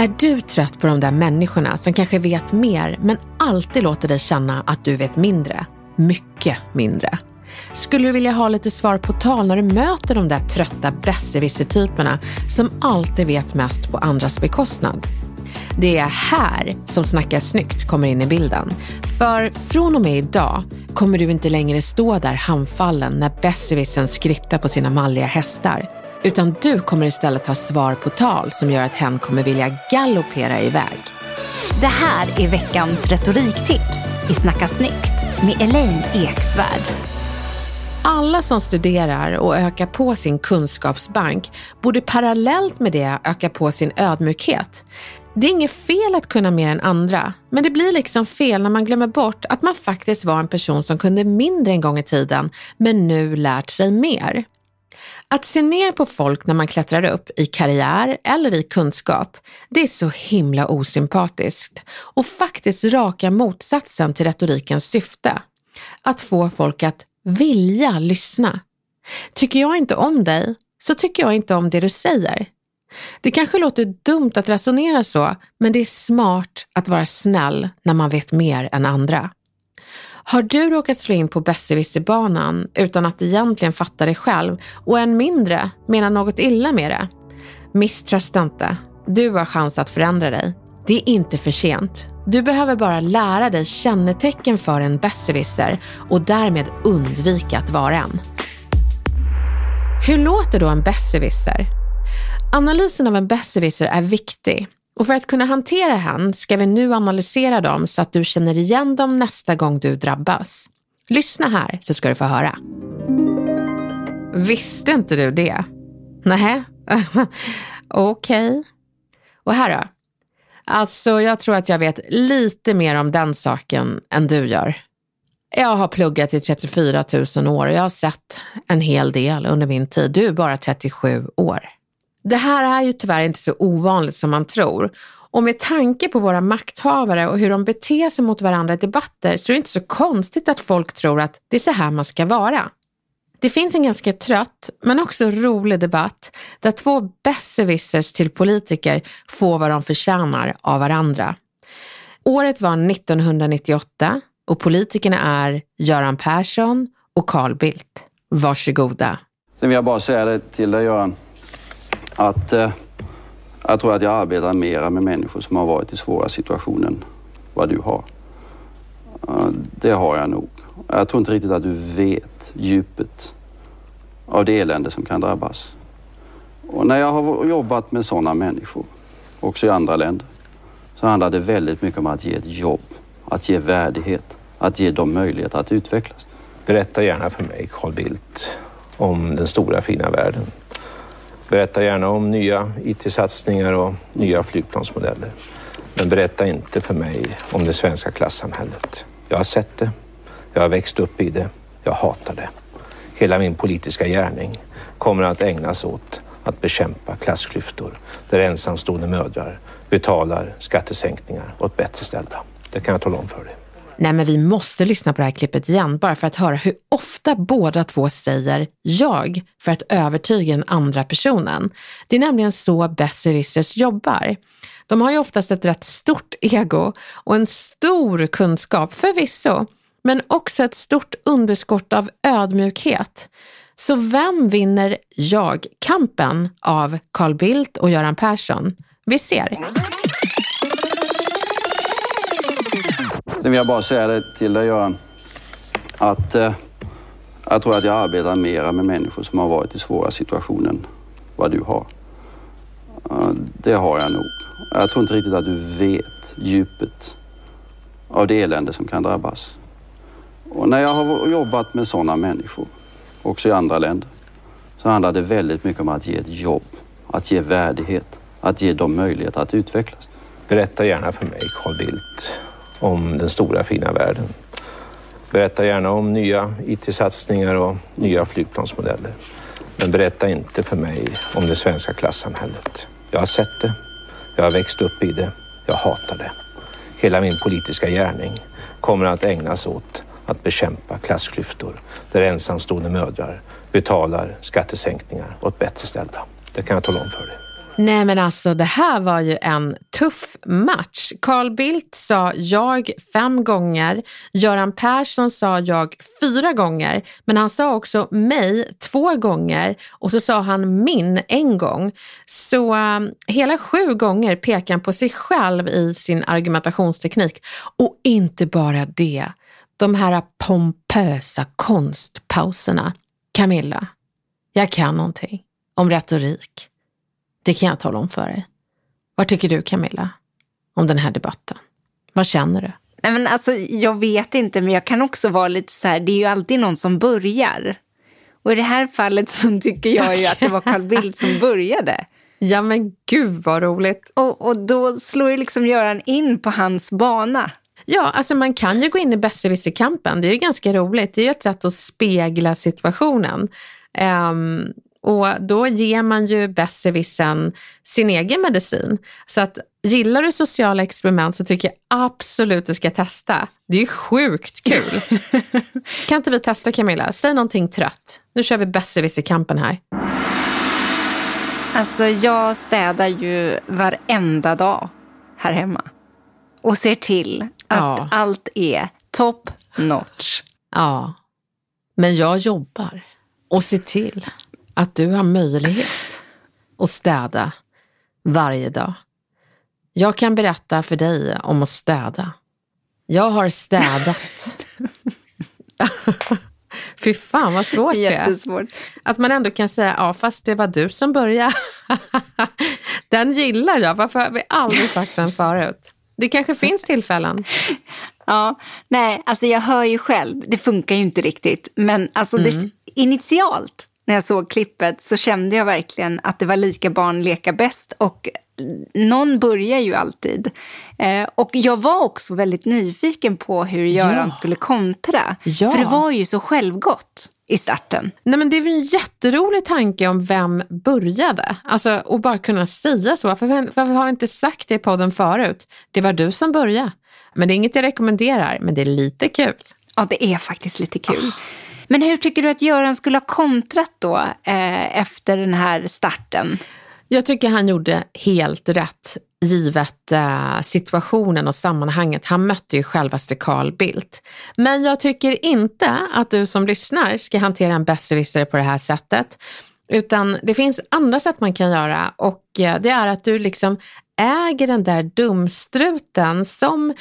Är du trött på de där människorna som kanske vet mer men alltid låter dig känna att du vet mindre? Mycket mindre. Skulle du vilja ha lite svar på tal när du möter de där trötta besserwisser-typerna som alltid vet mest på andras bekostnad? Det är här som Snacka snyggt kommer in i bilden. För från och med idag kommer du inte längre stå där handfallen när besserwissern skrittar på sina malliga hästar. Utan du kommer istället ha svar på tal som gör att hen kommer vilja galoppera iväg. Det här är veckans retoriktips i Snacka snyggt med Elaine Eksvärd. Alla som studerar och ökar på sin kunskapsbank borde parallellt med det öka på sin ödmjukhet. Det är inget fel att kunna mer än andra, men det blir liksom fel när man glömmer bort att man faktiskt var en person som kunde mindre en gång i tiden, men nu lärt sig mer. Att se ner på folk när man klättrar upp i karriär eller i kunskap, det är så himla osympatiskt och faktiskt raka motsatsen till retorikens syfte. Att få folk att vilja lyssna. Tycker jag inte om dig, så tycker jag inte om det du säger. Det kanske låter dumt att resonera så, men det är smart att vara snäll när man vet mer än andra. Har du råkat slå in på besserwisserbanan utan att egentligen fatta det själv och än mindre mena något illa med det? Misströsta inte. Du har chans att förändra dig. Det är inte för sent. Du behöver bara lära dig kännetecken för en besserwisser och därmed undvika att vara en. Hur låter då en besserwisser? Analysen av en besserwisser är viktig och för att kunna hantera hen ska vi nu analysera dem så att du känner igen dem nästa gång du drabbas. Lyssna här så ska du få höra. Visste inte du det? Nej, okej. Okay. Och här då? Alltså, jag tror att jag vet lite mer om den saken än du gör. Jag har pluggat i 34 000 år och jag har sett en hel del under min tid. Du är bara 37 år. Det här är ju tyvärr inte så ovanligt som man tror. Och med tanke på våra makthavare och hur de beter sig mot varandra i debatter så är det inte så konstigt att folk tror att det är så här man ska vara. Det finns en ganska trött, men också rolig debatt där två besserwissers till politiker får vad de förtjänar av varandra. Året var 1998 och politikerna är Göran Persson och Carl Bildt. Varsågoda. Sen vill jag bara säga det till dig Göran, att eh, jag tror att jag arbetar mera med människor som har varit i svåra situationer än vad du har. Eh, det har jag nog. Jag tror inte riktigt att du vet djupet av det elände som kan drabbas. Och när jag har jobbat med sådana människor, också i andra länder, så handlar det väldigt mycket om att ge ett jobb, att ge värdighet, att ge dem möjlighet att utvecklas. Berätta gärna för mig, Carl Bildt, om den stora fina världen. Berätta gärna om nya IT-satsningar och nya flygplansmodeller. Men berätta inte för mig om det svenska klassamhället. Jag har sett det. Jag har växt upp i det. Jag hatar det. Hela min politiska gärning kommer att ägnas åt att bekämpa klassklyftor där ensamstående mödrar betalar skattesänkningar åt bättre ställda. Det kan jag tala om för dig. Nej, men vi måste lyssna på det här klippet igen bara för att höra hur ofta båda två säger jag för att övertyga den andra personen. Det är nämligen så besserwissers jobbar. De har ju oftast ett rätt stort ego och en stor kunskap, förvisso, men också ett stort underskott av ödmjukhet. Så vem vinner jag-kampen av Carl Bildt och Göran Persson? Vi ser. Sen vill jag bara säga det till dig Göran, att eh, jag tror att jag arbetar mera med människor som har varit i svåra situationer än vad du har. Eh, det har jag nog. Jag tror inte riktigt att du vet djupet av det elände som kan drabbas. Och när jag har jobbat med sådana människor, också i andra länder, så handlar det väldigt mycket om att ge ett jobb, att ge värdighet, att ge dem möjlighet att utvecklas. Berätta gärna för mig, Carl Bildt, om den stora fina världen. Berätta gärna om nya IT-satsningar och nya flygplansmodeller. Men berätta inte för mig om det svenska klassamhället. Jag har sett det. Jag har växt upp i det. Jag hatar det. Hela min politiska gärning kommer att ägnas åt att bekämpa klassklyftor där ensamstående mödrar betalar skattesänkningar åt bättre ställda. Det kan jag tala om för dig. Nej men alltså det här var ju en tuff match. Carl Bildt sa jag fem gånger, Göran Persson sa jag fyra gånger, men han sa också mig två gånger och så sa han min en gång. Så um, hela sju gånger pekar han på sig själv i sin argumentationsteknik. Och inte bara det, de här pompösa konstpauserna. Camilla, jag kan någonting om retorik. Det kan jag tala om för dig. Vad tycker du Camilla om den här debatten? Vad känner du? Nej, men alltså, jag vet inte, men jag kan också vara lite så här, det är ju alltid någon som börjar. Och i det här fallet så tycker jag ju att det var Carl Bildt som började. Ja men gud vad roligt. Och, och då slår ju liksom Göran in på hans bana. Ja, alltså man kan ju gå in i besserwisser-kampen. Det är ju ganska roligt. Det är ju ett sätt att spegla situationen. Um, och då ger man ju besserwissern sin egen medicin. Så att gillar du sociala experiment så tycker jag absolut du ska testa. Det är ju sjukt kul. kan inte vi testa Camilla? Säg någonting trött. Nu kör vi besserwisser-kampen här. Alltså jag städar ju varenda dag här hemma. Och ser till att ja. allt är top notch. Ja, men jag jobbar och ser till att du har möjlighet att städa varje dag. Jag kan berätta för dig om att städa. Jag har städat. Fy fan vad svårt det är. Att man ändå kan säga, ja fast det var du som började. den gillar jag, varför har vi aldrig sagt den förut? Det kanske finns tillfällen. Ja, nej, alltså jag hör ju själv, det funkar ju inte riktigt. Men alltså mm. det, initialt när jag såg klippet så kände jag verkligen att det var lika barn leka bäst. Och någon börjar ju alltid. Eh, och jag var också väldigt nyfiken på hur Göran ja. skulle kontra. Ja. För det var ju så självgott i starten. Nej, men det är en jätterolig tanke om vem började. Alltså, och bara kunna säga så. Varför, varför har jag inte sagt det i podden förut? Det var du som började. Men det är inget jag rekommenderar, men det är lite kul. Ja, det är faktiskt lite kul. Oh. Men hur tycker du att Göran skulle ha kontrat då eh, efter den här starten? Jag tycker han gjorde helt rätt givet eh, situationen och sammanhanget. Han mötte ju självaste Carl Bildt. Men jag tycker inte att du som lyssnar ska hantera en besserwisser på det här sättet. Utan det finns andra sätt man kan göra och eh, det är att du liksom äger den där dumstruten som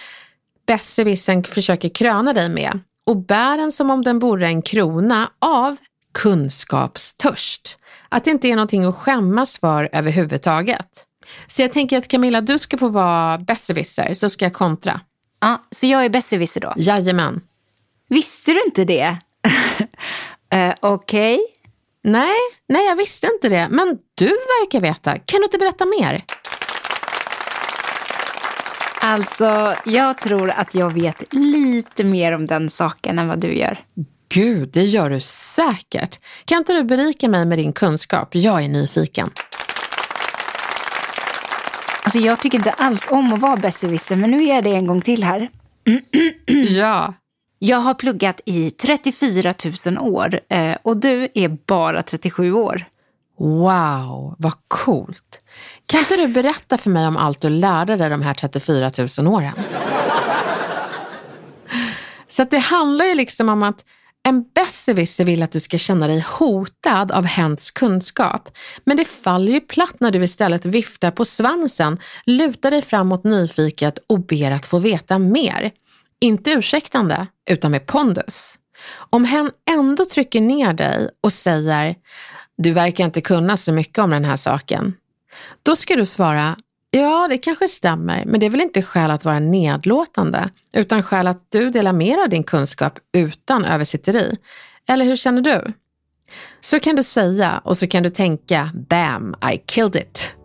besserwissern försöker kröna dig med och bär den som om den vore en krona av kunskapstörst. Att det inte är någonting att skämmas för överhuvudtaget. Så jag tänker att Camilla, du ska få vara besserwisser så ska jag kontra. Ja, så jag är besserwisser då? Jajamän. Visste du inte det? uh, Okej. Okay. Nej, nej, jag visste inte det. Men du verkar veta. Kan du inte berätta mer? Alltså, jag tror att jag vet lite mer om den saken än vad du gör. Gud, det gör du säkert. Kan inte du berika mig med din kunskap? Jag är nyfiken. Alltså, jag tycker inte alls om att vara besserwisser, men nu är det en gång till här. ja. Jag har pluggat i 34 000 år eh, och du är bara 37 år. Wow, vad coolt. Kan inte du berätta för mig om allt du lärde dig de här 34 000 åren? Så det handlar ju liksom om att En besserwisser vill att du ska känna dig hotad av hens kunskap, men det faller ju platt när du istället viftar på svansen, lutar dig framåt nyfiket och ber att få veta mer. Inte ursäktande, utan med pondus. Om hen ändå trycker ner dig och säger du verkar inte kunna så mycket om den här saken. Då ska du svara Ja, det kanske stämmer, men det är väl inte skäl att vara nedlåtande, utan skäl att du delar mer av din kunskap utan översitteri. Eller hur känner du? Så kan du säga och så kan du tänka “Bam, I killed it”.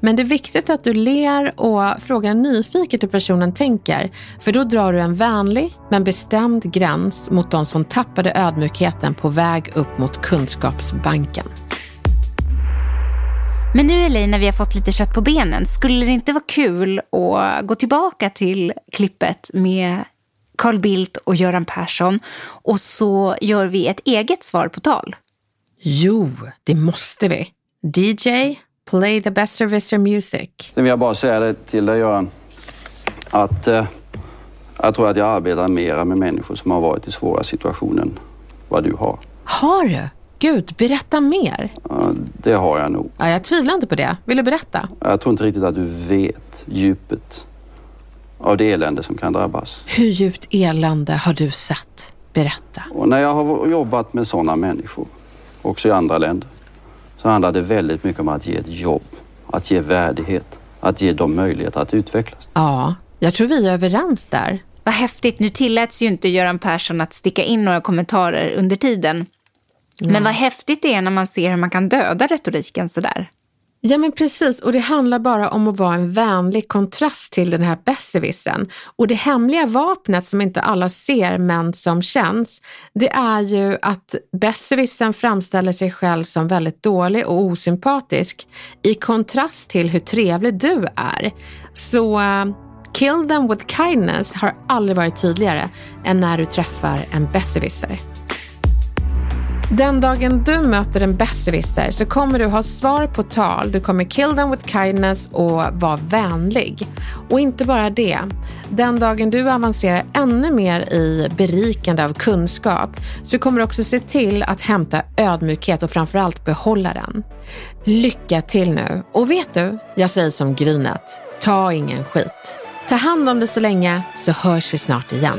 Men det är viktigt att du ler och frågar nyfiket hur personen tänker, för då drar du en vänlig men bestämd gräns mot de som tappade ödmjukheten på väg upp mot kunskapsbanken. Men nu Elaine, när vi har fått lite kött på benen, skulle det inte vara kul att gå tillbaka till klippet med Carl Bildt och Göran Persson och så gör vi ett eget svar på tal? Jo, det måste vi. DJ, play the best service music. Sen vill jag bara säga det till dig Göran, att eh, jag tror att jag arbetar mera med människor som har varit i svåra situationer än vad du har. Har du? Gud, berätta mer. Ja, det har jag nog. Ja, jag tvivlar inte på det. Vill du berätta? Jag tror inte riktigt att du vet djupet av det elände som kan drabbas. Hur djupt elände har du sett? Berätta. Och när jag har jobbat med sådana människor, också i andra länder, så handlar det väldigt mycket om att ge ett jobb, att ge värdighet, att ge dem möjlighet att utvecklas. Ja, jag tror vi är överens där. Vad häftigt. Nu tilläts ju inte Göran Persson att sticka in några kommentarer under tiden. Men vad häftigt det är när man ser hur man kan döda retoriken sådär. Ja men precis, och det handlar bara om att vara en vänlig kontrast till den här besserwissern. Och det hemliga vapnet som inte alla ser men som känns, det är ju att besserwissern framställer sig själv som väldigt dålig och osympatisk i kontrast till hur trevlig du är. Så uh, kill them with kindness har aldrig varit tydligare än när du träffar en besserwisser. Den dagen du möter en besserwisser så kommer du ha svar på tal, du kommer kill them with kindness och vara vänlig. Och inte bara det. Den dagen du avancerar ännu mer i berikande av kunskap så kommer du också se till att hämta ödmjukhet och framförallt behålla den. Lycka till nu! Och vet du, jag säger som Grynet, ta ingen skit. Ta hand om dig så länge så hörs vi snart igen.